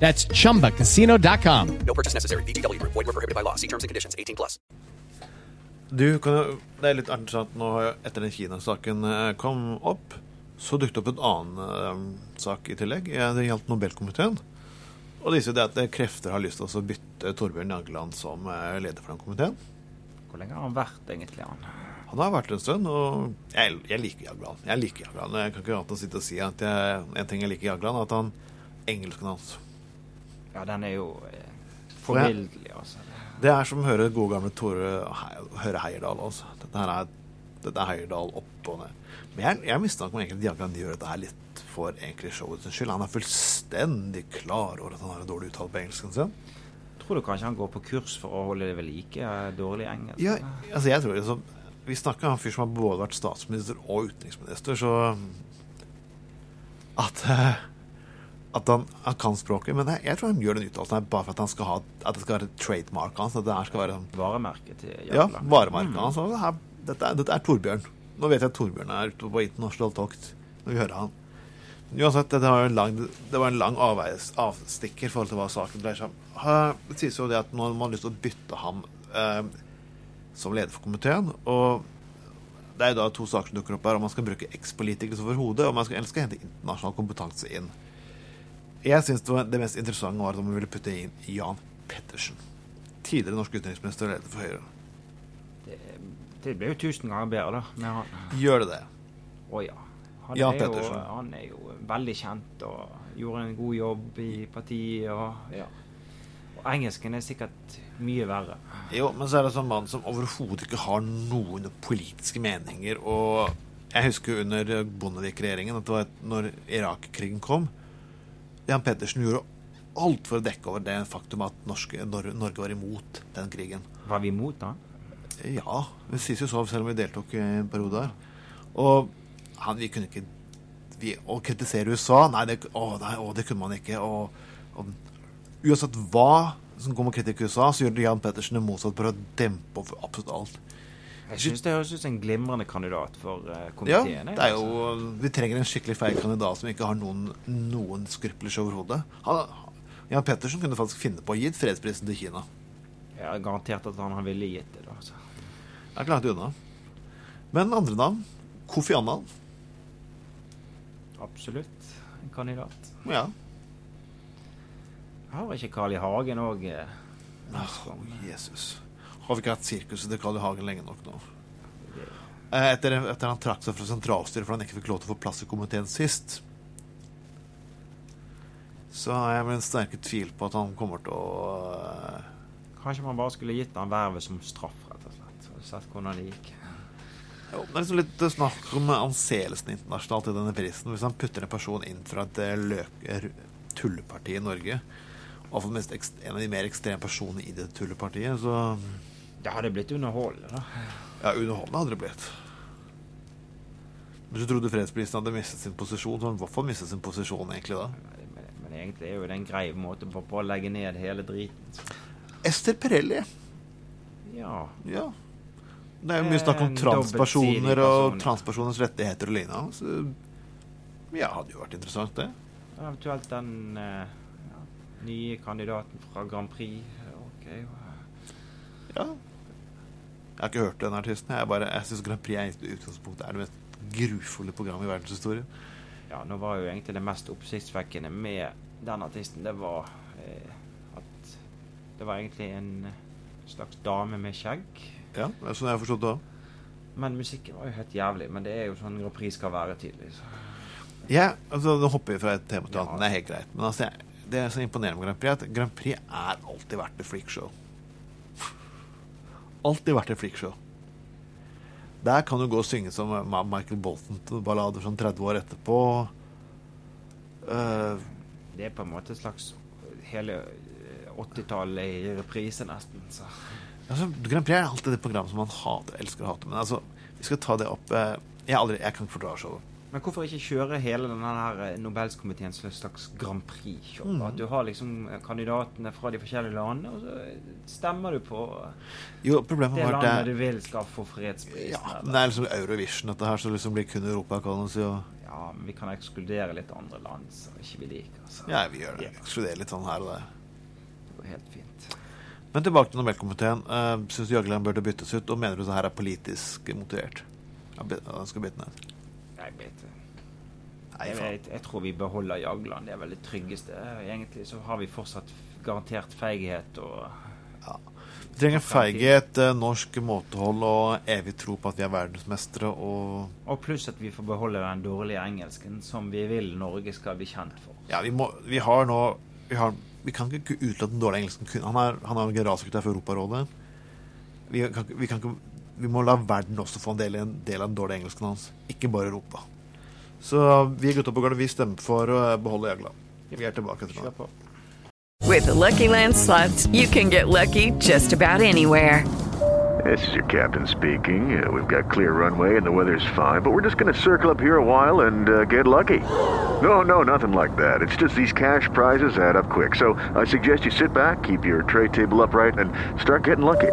That's chumbacasino.com. No purchase necessary. VGW Void were prohibited by law. See terms and conditions. 18 plus. Du, kan det er litt interessant nå etter den Kina-saken eh, kom opp, så dukket opp en annen eh, sak i tillegg. Det gjaldt Nobelkomiteen. Og det viser jo det at eh, krefter har lyst til å bytte Torbjørn Jagland som leder for den komiteen. Hvor lenge har han vært, egentlig? han? Han har vært en stund, og jeg, jeg liker Jagland. Jeg liker Jagland. Jeg kan ikke annet enn å sitte og si at jeg, en ting jeg liker Jagland, er at han engelsken hans Ja, den er jo eh, forbilledlig, altså. Det er som å høre gode gamle Tore høre Heierdal. Altså. Dette her er, dette er Heierdal opp og ned. Men jeg, jeg mistenker egentlig Jagland gjør dette her litt for egentlig showets skyld. Han er fullstendig klar over at han har en dårlig uttale på engelsken sin. Tror du kanskje han går på kurs for å holde det ved like? Dårlig engelsk? Ja, altså jeg tror liksom Vi snakker om en fyr som har både vært statsminister og utenriksminister, så At eh, At han, han kan språket. Men jeg, jeg tror han gjør den uttalelsen bare for at han skal ha At det skal være trademarket hans. At det her skal være sånn Varemerket til Ja, Jagland? varemerket hans. og det Dette, dette er Torbjørn. Nå vet jeg at Torbjørn er ute på internasjonal tokt når vi hører han. Uansett, det var en lang, det var en lang avveis, avstikker i forhold til hva saken dreier seg om. Det sies jo det at nå har man lyst til å bytte ham eh, som leder for komiteen. Og det er jo da to saker som dukker opp her. Om man skal bruke ekspolitikere som hodet, og om man skal, eller skal hente internasjonal kompetanse inn. Jeg syns det, det mest interessante var at man ville putte inn Jan Pettersen. Tidligere norsk utenriksminister og leder for Høyre. Det, det blir jo tusen ganger bedre, da, han. Gjør det det? Å ja. Han, Jan er jo, Pettersen. han er jo veldig kjent og gjorde en god jobb i partiet. Og, ja. og engelsken er sikkert mye verre. Jo, men så er det sånn mann som overhodet ikke har noen politiske meninger. Og jeg husker under Bondevik-regjeringen at det var når Irak-krigen kom Jan Pettersen gjorde alt for å dekke over det faktum at norske, Norge var imot den krigen. Var vi imot da? Ja, det sies jo så, selv om vi deltok i en periode der. Og han, vi kunne ikke vi, Å kritisere USA Nei, det, å, nei å, det kunne man ikke. Og, og, uansett hva som kommer kritikk i USA, så gjorde Jan Pettersen det motsatt for å dempe absolutt alt. Jeg syns det høres ut som en glimrende kandidat for komiteen. Ja, det er altså. jo Vi trenger en skikkelig feil kandidat som ikke har noen, noen skrupler overhodet. Jan Pettersen kunne faktisk finne på å gi fredsprisen til Kina. Jeg har garantert at han ville gitt det. da. Så. Det er ikke langt unna. Men andre navn? Kofi Annan. Absolutt en kandidat. Ja. Har ikke Carl I. Hagen òg Å, Jesus. Har vi ikke hatt sirkuset til Karl I. Hagen lenge nok nå? Eh, Etter, etter han trakk seg fra sentralstyret fordi han ikke fikk lov til å få plass i komiteen sist, så har jeg min en sterke tvil på at han kommer til å eh, Kanskje man bare skulle gitt han vervet som straff, rett og slett. Og sett hvordan det gikk. Jo, det er liksom litt snakk om anseelsen internasjonalt i denne prisen. Hvis han putter en person inn fra et løker-tulleparti i Norge, og for minst en av de mer ekstreme personene i det tullepartiet, så Det hadde blitt underholdende, da. Ja, underholdende hadde det blitt. Hvis du trodde fredsprisen hadde mistet sin posisjon, så hadde i hvert fall mistet sin posisjon egentlig da. Men, men egentlig er jo det en grei måte på, på å legge ned hele driten. Ester Perelli. Ja. Ja. Det er jo mye snakk om En transpersoner og person. transpersoners rettigheter og lignende. Så ja, hadde jo vært interessant, det. Eventuelt den uh, nye kandidaten fra Grand Prix. Ok. Ja. Jeg har ikke hørt den artisten. Jeg, bare- jeg syns Grand Prix i utgangspunktet er det mest grufulle programmet i verdenshistorien. Ja, nå var jo egentlig det mest oppsiktsvekkende med den artisten, det var eh, at det var egentlig en slags dame med skjegg. Ja, det er sånn jeg har forstått det òg. Men musikken var jo helt jævlig. Men det er jo sånn Grand Prix skal være, tydeligvis. Ja, altså, nå hopper vi fra et tema til et annet. Det er helt greit. Men altså, jeg, det er så imponerende med Grand Prix, at Grand Prix er alltid vært et freakshow. Alltid vært et freakshow. Der kan du gå og synge som Michael Bolton-ballader sånn 30 år etterpå. Uh, Det er på en måte et slags hele eh, 80-tallet i reprise, nesten. Så. Altså, Grand Prix er alltid det programmet som man hater, elsker å hate. Men altså, vi skal ta det opp eh, Jeg, aldri, jeg kan ikke fordra showet. Men hvorfor ikke kjøre hele denne her eh, Nobelskomiteen slags Grand Prix-show? Mm. At du har liksom kandidatene fra de forskjellige landene, og så stemmer du på Jo, det landet at du vil skal få fredsprisen. ja, eller- det er liksom Eurovision, dette her, så liksom blir kun Europa kan si, og Ja, men vi kan ekskludere litt andre land som ikke vi liker. Så Ja, vi gjør det. Ekskluderer litt sånn her og der. det går helt fint. Men tilbake til Nobelkomiteen. Uh, Syns du Jagland burde byttes ut, og mener du det her er politisk motivert? Den skal bytte ned. Jeg vet Jeg, vet, jeg tror vi beholder Jagland. Det er vel det tryggeste. Egentlig så har vi fortsatt garantert feighet og Vi trenger feighet, eh, norsk måtehold og evig tro på at vi er verdensmestere og Og pluss at vi får beholde den dårlige engelsken som vi vil Norge skal bli kjent for. Ja, vi, må, vi har nå Vi, har, vi kan ikke utelate den dårlige engelsken. Han er, han er generalsekretær for Europarådet. Vi, kan, vi, kan ikke, vi må la verden også få en del, en del av den dårlige engelsken hans, ikke bare Europa. Så vi Gutta på Gardet vi stemmer for å beholde Jagland. Vi er tilbake etter Kjør nå. With the Lucky Land slots, you can get lucky just about anywhere. This is your captain speaking. Uh, we've got clear runway and the weather's fine, but we're just going to circle up here a while and uh, get lucky. No, no, nothing like that. It's just these cash prizes add up quick. So I suggest you sit back, keep your tray table upright, and start getting lucky.